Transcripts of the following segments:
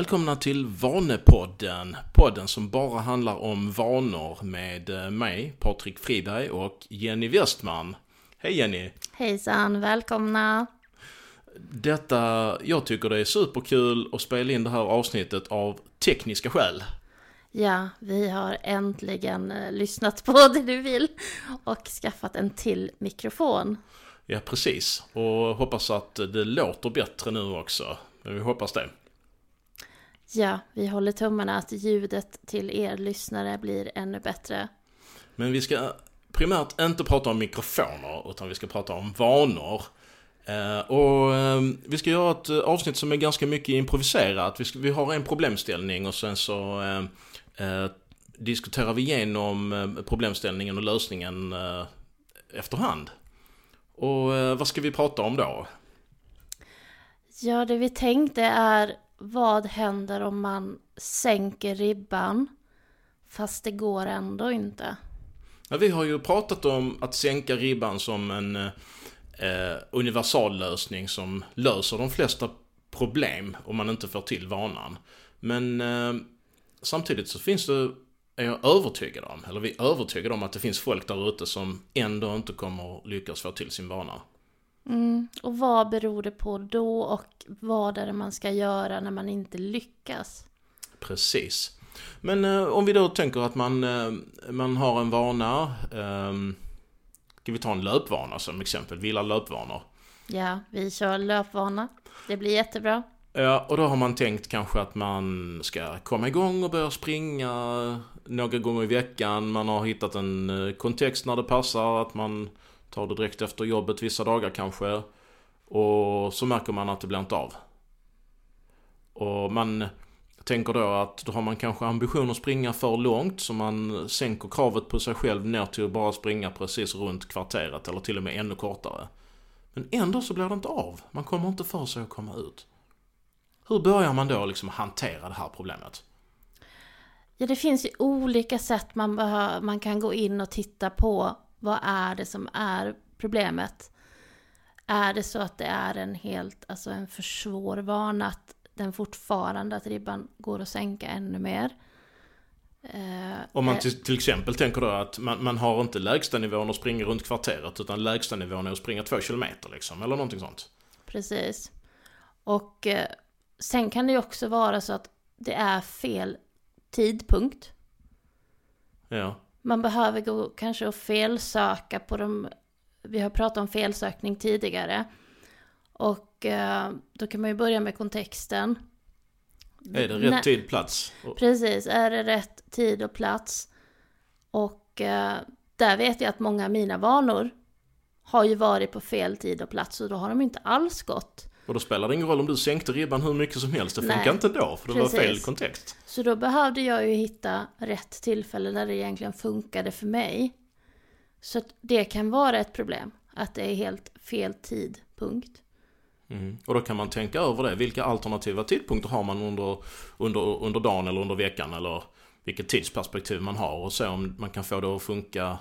Välkomna till Vanepodden. Podden som bara handlar om vanor med eh, mig, Patrik Friberg och Jenny Westman. Hej Jenny! Hejsan, välkomna! Detta, jag tycker det är superkul att spela in det här avsnittet av tekniska skäl. Ja, vi har äntligen eh, lyssnat på det du vill och skaffat en till mikrofon. Ja, precis. Och hoppas att det låter bättre nu också. Men vi hoppas det. Ja, vi håller tummarna att ljudet till er lyssnare blir ännu bättre. Men vi ska primärt inte prata om mikrofoner, utan vi ska prata om vanor. Eh, och eh, vi ska göra ett avsnitt som är ganska mycket improviserat. Vi, ska, vi har en problemställning och sen så eh, eh, diskuterar vi igenom eh, problemställningen och lösningen eh, efterhand. Och eh, vad ska vi prata om då? Ja, det vi tänkte är vad händer om man sänker ribban fast det går ändå inte? Ja, vi har ju pratat om att sänka ribban som en eh, universallösning som löser de flesta problem om man inte får till vanan. Men eh, samtidigt så finns det, är jag övertygad om, eller vi är övertygade om att det finns folk där ute som ändå inte kommer lyckas få till sin vana. Mm. Och vad beror det på då och vad är det man ska göra när man inte lyckas? Precis. Men eh, om vi då tänker att man, eh, man har en vana. Eh, ska vi ta en löpvana som exempel? Vi gillar löpvanor. Ja, vi kör löpvana. Det blir jättebra. Ja, och då har man tänkt kanske att man ska komma igång och börja springa några gånger i veckan. Man har hittat en eh, kontext när det passar, att man tar det direkt efter jobbet vissa dagar kanske. Och så märker man att det blir inte av. Och man tänker då att då har man kanske ambition att springa för långt så man sänker kravet på sig själv ner till att bara springa precis runt kvarteret eller till och med ännu kortare. Men ändå så blir det inte av. Man kommer inte för sig att komma ut. Hur börjar man då liksom hantera det här problemet? Ja, det finns ju olika sätt man, man kan gå in och titta på vad är det som är problemet. Är det så att det är en helt, alltså en för svår vana att den fortfarande, att ribban går att sänka ännu mer. Eh, Om man eh, till, till exempel tänker då att man, man har inte lägsta nivån att springa runt kvarteret utan lägsta nivån är att springa två kilometer liksom, eller någonting sånt. Precis. Och eh, sen kan det ju också vara så att det är fel tidpunkt. Ja. Man behöver gå kanske och felsöka på de... Vi har pratat om felsökning tidigare. Och eh, då kan man ju börja med kontexten. Är det rätt Nä- tid, plats? Precis, är det rätt tid och plats? Och eh, där vet jag att många av mina vanor har ju varit på fel tid och plats och då har de inte alls gått. Och då spelar det ingen roll om du sänkte ribban hur mycket som helst. Det funkar Nej. inte då, för det var fel Precis. kontext. Så då behövde jag ju hitta rätt tillfälle där det egentligen funkade för mig. Så att det kan vara ett problem, att det är helt fel tidpunkt. Mm. Och då kan man tänka över det. Vilka alternativa tidpunkter har man under, under, under dagen eller under veckan? Eller vilket tidsperspektiv man har och se om man kan få det att funka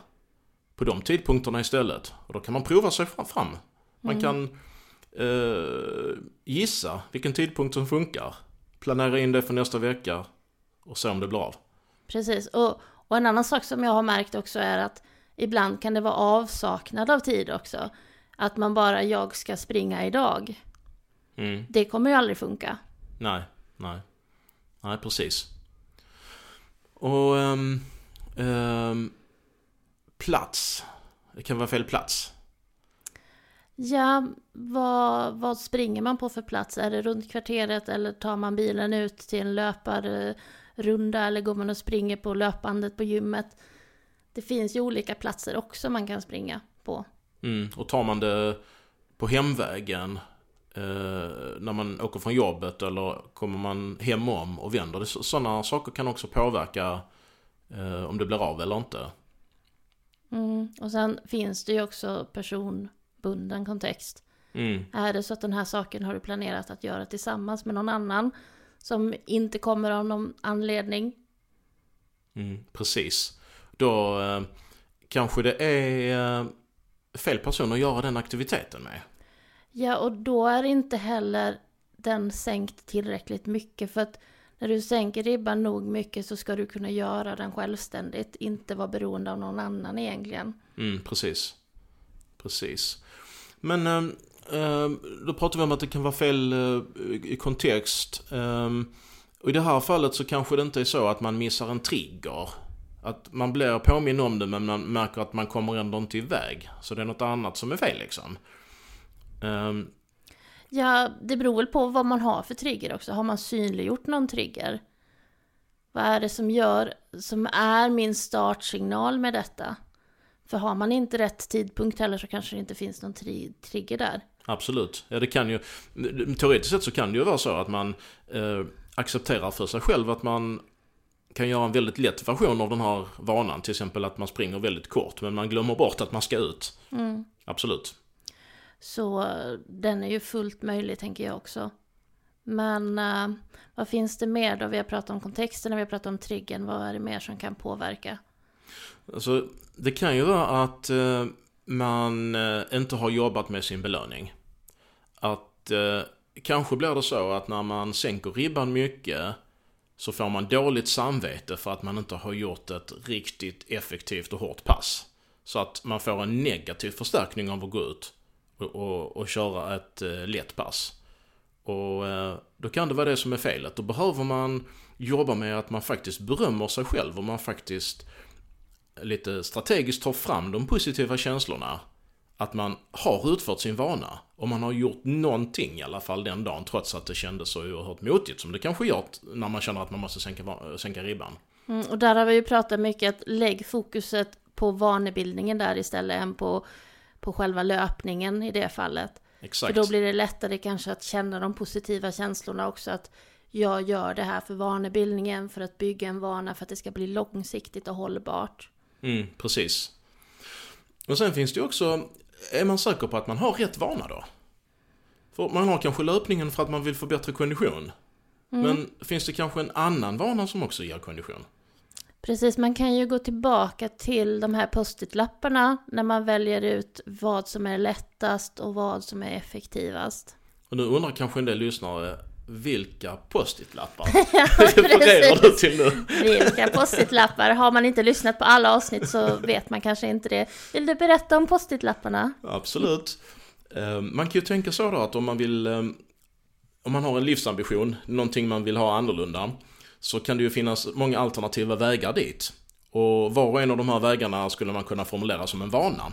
på de tidpunkterna istället. Och då kan man prova sig fram. fram. Man kan eh, gissa vilken tidpunkt som funkar. Planera in det för nästa vecka och se om det blir av. Precis, och, och en annan sak som jag har märkt också är att ibland kan det vara avsaknad av tid också. Att man bara, jag ska springa idag. Mm. Det kommer ju aldrig funka. Nej, nej. Nej, precis. Och ehm, ehm, plats. Det kan vara fel plats. Ja, vad, vad springer man på för plats? Är det runt kvarteret eller tar man bilen ut till en löparrunda eller går man och springer på löpbandet på gymmet? Det finns ju olika platser också man kan springa på. Mm. Och tar man det på hemvägen eh, när man åker från jobbet eller kommer man hem om och vänder. Sådana saker kan också påverka eh, om det blir av eller inte. Mm. Och sen finns det ju också personbunden kontext. Mm. Är det så att den här saken har du planerat att göra tillsammans med någon annan som inte kommer av någon anledning? Mm, precis. Då eh, kanske det är eh, fel person att göra den aktiviteten med. Ja, och då är inte heller den sänkt tillräckligt mycket. För att när du sänker ribban nog mycket så ska du kunna göra den självständigt. Inte vara beroende av någon annan egentligen. Mm, precis. Precis. Men eh, då pratar vi om att det kan vara fel eh, i kontext. Ehm, och i det här fallet så kanske det inte är så att man missar en trigger. Att man blir påminn om det men man märker att man kommer ändå inte iväg. Så det är något annat som är fel liksom. Um... Ja, det beror väl på vad man har för trigger också. Har man synliggjort någon trigger? Vad är det som gör, som är min startsignal med detta? För har man inte rätt tidpunkt heller så kanske det inte finns någon tri trigger där. Absolut. Ja, det kan ju, teoretiskt sett så kan det ju vara så att man eh, accepterar för sig själv att man kan göra en väldigt lätt version av den här vanan. Till exempel att man springer väldigt kort men man glömmer bort att man ska ut. Mm. Absolut. Så den är ju fullt möjlig tänker jag också. Men uh, vad finns det mer då? Vi har pratat om kontexten, vi har pratat om triggern. Vad är det mer som kan påverka? Alltså, det kan ju vara att eh, man eh, inte har jobbat med sin belöning. Att eh, kanske blir det så att när man sänker ribban mycket så får man dåligt samvete för att man inte har gjort ett riktigt effektivt och hårt pass. Så att man får en negativ förstärkning av att gå ut och, och, och köra ett eh, lätt pass. Och eh, då kan det vara det som är felet. Då behöver man jobba med att man faktiskt berömmer sig själv och man faktiskt lite strategiskt tar fram de positiva känslorna att man har utfört sin vana. Och man har gjort någonting i alla fall den dagen trots att det kändes så oerhört motigt som det kanske gör när man känner att man måste sänka, sänka ribban. Mm, och där har vi ju pratat mycket att lägg fokuset på vanebildningen där istället än på, på själva löpningen i det fallet. Exakt. För då blir det lättare kanske att känna de positiva känslorna också att jag gör det här för vanebildningen, för att bygga en vana, för att det ska bli långsiktigt och hållbart. Mm, precis. Och sen finns det ju också är man säker på att man har rätt vana då? För man har kanske löpningen för att man vill få bättre kondition. Mm. Men finns det kanske en annan vana som också ger kondition? Precis, man kan ju gå tillbaka till de här post-it-lapparna när man väljer ut vad som är lättast och vad som är effektivast. Och nu undrar kanske en del lyssnare, vilka post-it-lappar refererar du till nu? vilka post-it-lappar? Har man inte lyssnat på alla avsnitt så vet man kanske inte det. Vill du berätta om post-it-lapparna? Absolut. Ehm, man kan ju tänka så då att om man vill, ehm, om man har en livsambition, någonting man vill ha annorlunda, så kan det ju finnas många alternativa vägar dit. Och var och en av de här vägarna skulle man kunna formulera som en vana.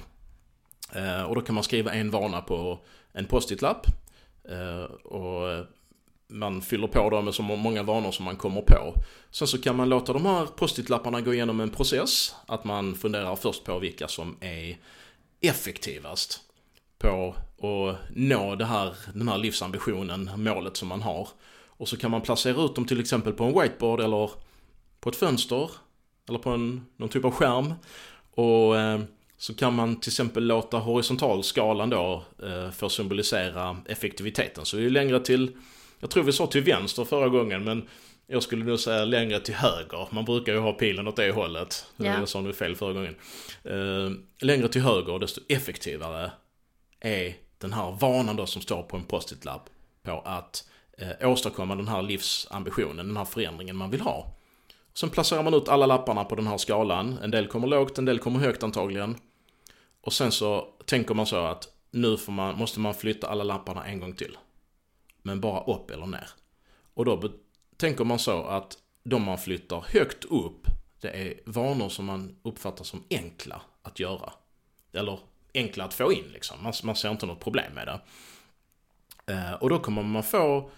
Ehm, och då kan man skriva en vana på en post-it-lapp. Och man fyller på dem med så många vanor som man kommer på. Sen så kan man låta de här post-it-lapparna gå igenom en process. Att man funderar först på vilka som är effektivast på att nå det här, den här livsambitionen, målet som man har. Och så kan man placera ut dem till exempel på en whiteboard eller på ett fönster eller på en, någon typ av skärm. Och eh, så kan man till exempel låta horisontalskalan då eh, få symbolisera effektiviteten. Så ju längre till jag tror vi sa till vänster förra gången men jag skulle nog säga längre till höger. Man brukar ju ha pilen åt det hållet. Ja. Jag sa nog fel förra gången. Uh, längre till höger desto effektivare är den här vanan då som står på en post-it-lapp på att uh, åstadkomma den här livsambitionen, den här förändringen man vill ha. Sen placerar man ut alla lapparna på den här skalan. En del kommer lågt, en del kommer högt antagligen. Och sen så tänker man så att nu man, måste man flytta alla lapparna en gång till men bara upp eller ner. Och då tänker man så att de man flyttar högt upp, det är vanor som man uppfattar som enkla att göra. Eller enkla att få in liksom. Man, man ser inte något problem med det. Eh, och då kommer man få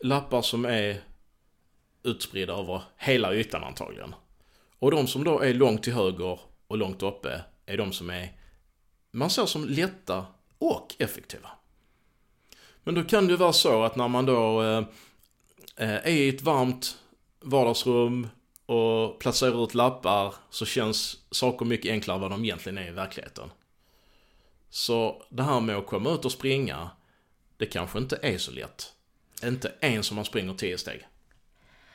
lappar som är utspridda över hela ytan antagligen. Och de som då är långt till höger och långt uppe är de som är man ser som lätta och effektiva. Men då kan det ju vara så att när man då eh, eh, är i ett varmt vardagsrum och placerar ut lappar så känns saker mycket enklare än vad de egentligen är i verkligheten. Så det här med att komma ut och springa, det kanske inte är så lätt. Inte ens om man springer 10 steg.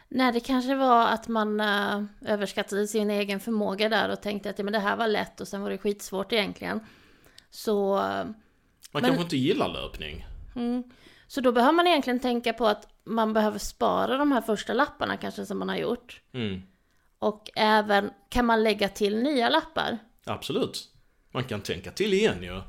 Nej, det kanske var att man uh, överskattade sin egen förmåga där och tänkte att ja, men det här var lätt och sen var det skitsvårt egentligen. Så... Uh, man men... kanske inte gillar löpning. Mm. Så då behöver man egentligen tänka på att man behöver spara de här första lapparna kanske som man har gjort. Mm. Och även kan man lägga till nya lappar. Absolut. Man kan tänka till igen ju.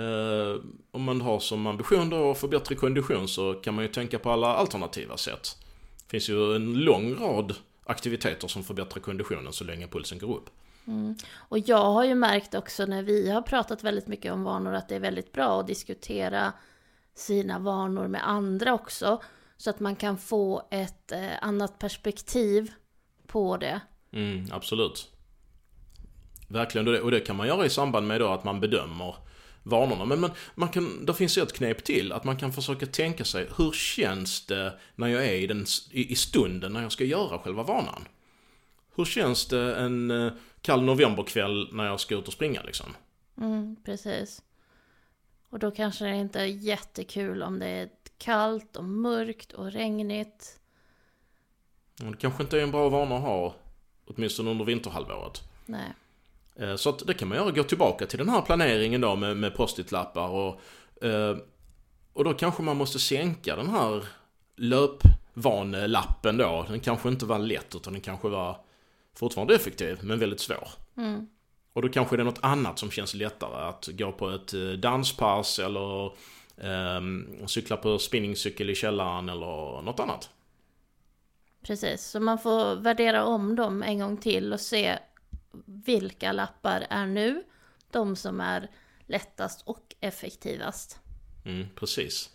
Eh, om man har som ambition då att få bättre kondition så kan man ju tänka på alla alternativa sätt. Det finns ju en lång rad aktiviteter som förbättrar konditionen så länge pulsen går upp. Mm. Och jag har ju märkt också när vi har pratat väldigt mycket om vanor att det är väldigt bra att diskutera sina vanor med andra också. Så att man kan få ett eh, annat perspektiv på det. Mm, absolut. Verkligen, och det, och det kan man göra i samband med då att man bedömer vanorna. Men man, man kan, det finns ett knep till, att man kan försöka tänka sig hur känns det när jag är i, den, i, i stunden när jag ska göra själva vanan? Hur känns det en eh, kall novemberkväll när jag ska ut och springa liksom? Mm, precis. Och då kanske det inte är jättekul om det är kallt och mörkt och regnigt. Det kanske inte är en bra vana att ha, åtminstone under vinterhalvåret. Nej. Eh, så att det kan man göra, gå tillbaka till den här planeringen då med, med post-it-lappar och, eh, och då kanske man måste sänka den här löpvanelappen då. Den kanske inte var lätt utan den kanske var fortfarande effektiv men väldigt svår. Mm. Och då kanske det är något annat som känns lättare. Att gå på ett eh, danspass eller eh, cykla på spinningcykel i källaren eller något annat. Precis, så man får värdera om dem en gång till och se vilka lappar är nu de som är lättast och effektivast. Mm, precis.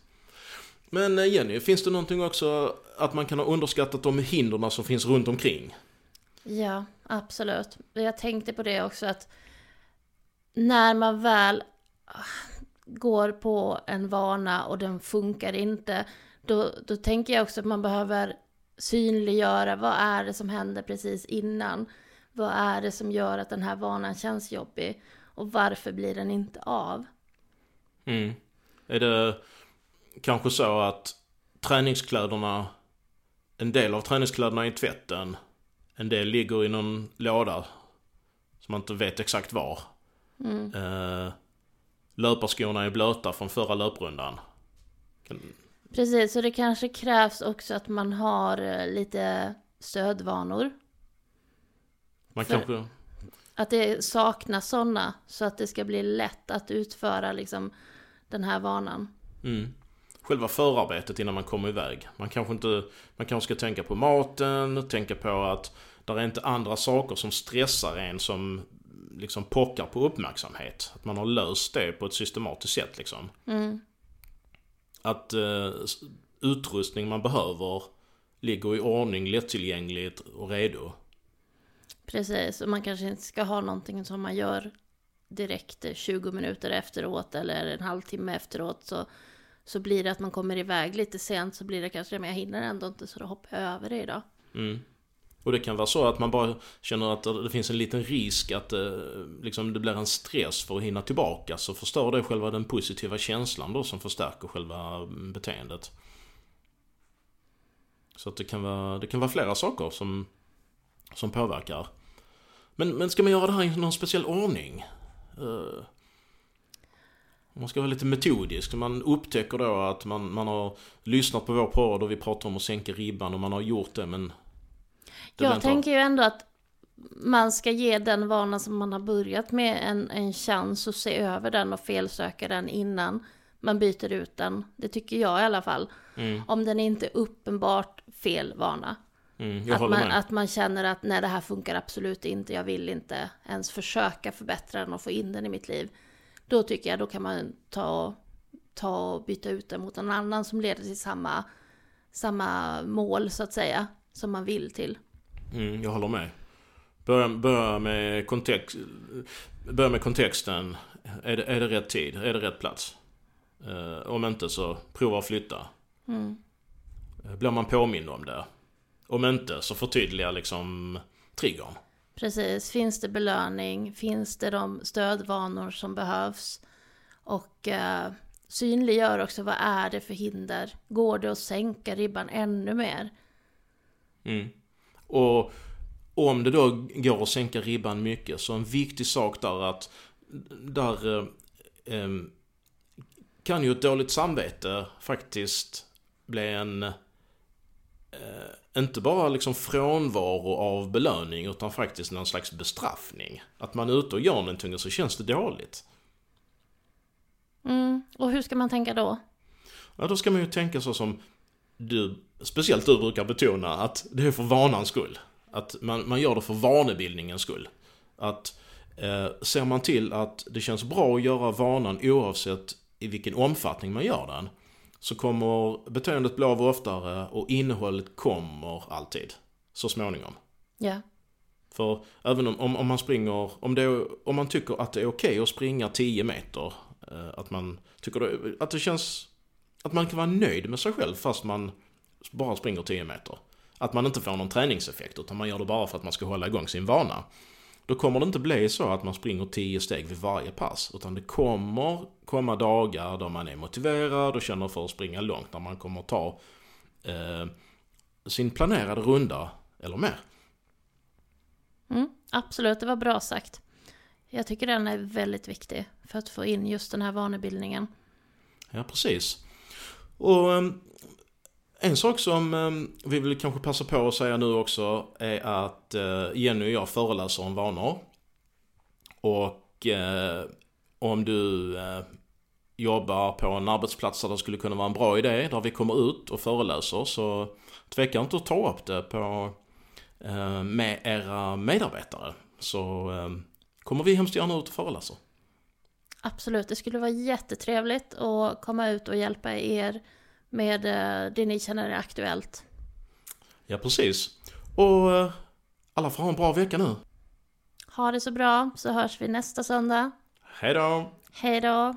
Men eh, Jenny, finns det någonting också att man kan ha underskattat de hindren som finns runt omkring? Ja, absolut. Jag tänkte på det också att när man väl ah, går på en vana och den funkar inte, då, då tänker jag också att man behöver synliggöra vad är det som händer precis innan. Vad är det som gör att den här vanan känns jobbig? Och varför blir den inte av? Mm. Är det kanske så att träningskläderna, en del av träningskläderna är i tvätten, en del ligger i någon låda som man inte vet exakt var. Mm. Eh, löparskorna är blöta från förra löprundan. Kan... Precis, så det kanske krävs också att man har eh, lite stödvanor. Man För- kanske... Att det saknas sådana så att det ska bli lätt att utföra liksom den här vanan. Mm. Själva förarbetet innan man kommer iväg. Man kanske inte... Man kanske ska tänka på maten, tänka på att det är inte andra saker som stressar en som liksom pockar på uppmärksamhet. Att man har löst det på ett systematiskt sätt liksom. Mm. Att eh, utrustning man behöver ligger i ordning, lättillgängligt och redo. Precis, och man kanske inte ska ha någonting som man gör direkt eh, 20 minuter efteråt eller en halvtimme efteråt. Så, så blir det att man kommer iväg lite sent så blir det kanske, men jag hinner ändå inte så då hoppar jag över det idag. Mm. Och det kan vara så att man bara känner att det finns en liten risk att eh, liksom det blir en stress för att hinna tillbaka. Så förstör det själva den positiva känslan då som förstärker själva mm, beteendet. Så att det kan vara, det kan vara flera saker som, som påverkar. Men, men ska man göra det här i någon speciell ordning? Eh, om man ska vara lite metodisk. Man upptäcker då att man, man har lyssnat på vår podd och vi pratar om att sänka ribban och man har gjort det men... Jag tänker ju ändå att man ska ge den vana som man har börjat med en, en chans att se över den och felsöka den innan man byter ut den. Det tycker jag i alla fall. Mm, Om den inte är uppenbart fel vana. mm, Att man, att man känner att nej det här funkar absolut inte, jag vill inte ens försöka förbättra den och få in den i mitt liv. Då tycker jag då kan man ta, ta och byta ut den mot en annan som leder till samma, samma mål så att säga. Som man vill till. Mm, jag håller med. Börja, börja, med kontext, börja med kontexten. Är det, är det rätt tid? Är det rätt plats? Eh, om inte så prova att flytta. Mm. Eh, Blir man påmind om det? Om inte så förtydliga liksom triggern. Precis, finns det belöning? Finns det de stödvanor som behövs? Och eh, synliggör också vad är det för hinder? Går det att sänka ribban ännu mer? Mm. Och om det då går att sänka ribban mycket så en viktig sak där att där eh, kan ju ett dåligt samvete faktiskt bli en... Eh, inte bara liksom frånvaro av belöning utan faktiskt någon slags bestraffning. Att man är ute och gör någonting och så känns det dåligt. Mm. Och hur ska man tänka då? Ja, då ska man ju tänka så som du, speciellt du brukar betona, att det är för vanans skull. Att man, man gör det för vanebildningens skull. Att eh, ser man till att det känns bra att göra vanan oavsett i vilken omfattning man gör den, så kommer beteendet bli av oftare och innehållet kommer alltid. Så småningom. Ja. För även om, om, om man springer, om, det, om man tycker att det är okej okay att springa 10 meter, eh, att man tycker det, att det känns, att man kan vara nöjd med sig själv fast man bara springer 10 meter. Att man inte får någon träningseffekt utan man gör det bara för att man ska hålla igång sin vana. Då kommer det inte bli så att man springer 10 steg vid varje pass. Utan det kommer komma dagar då man är motiverad och känner för att springa långt. När man kommer ta eh, sin planerade runda eller mer. Mm, absolut, det var bra sagt. Jag tycker den är väldigt viktig för att få in just den här vanebildningen. Ja, precis. Och ehm, en sak som ehm, vi vill kanske passa på att säga nu också är att eh, Jenny och jag föreläser om vanor. Och eh, om du eh, jobbar på en arbetsplats där det skulle kunna vara en bra idé, där vi kommer ut och föreläser, så tveka inte att ta upp det på, med era medarbetare. Så ehm, kommer vi hemskt gärna ut och föreläser. Absolut, det skulle vara jättetrevligt att komma ut och hjälpa er med eh, det ni känner är aktuellt. Ja, precis. Och eh, alla får ha en bra vecka nu. Ha det så bra, så hörs vi nästa söndag. Hej då! Hej då!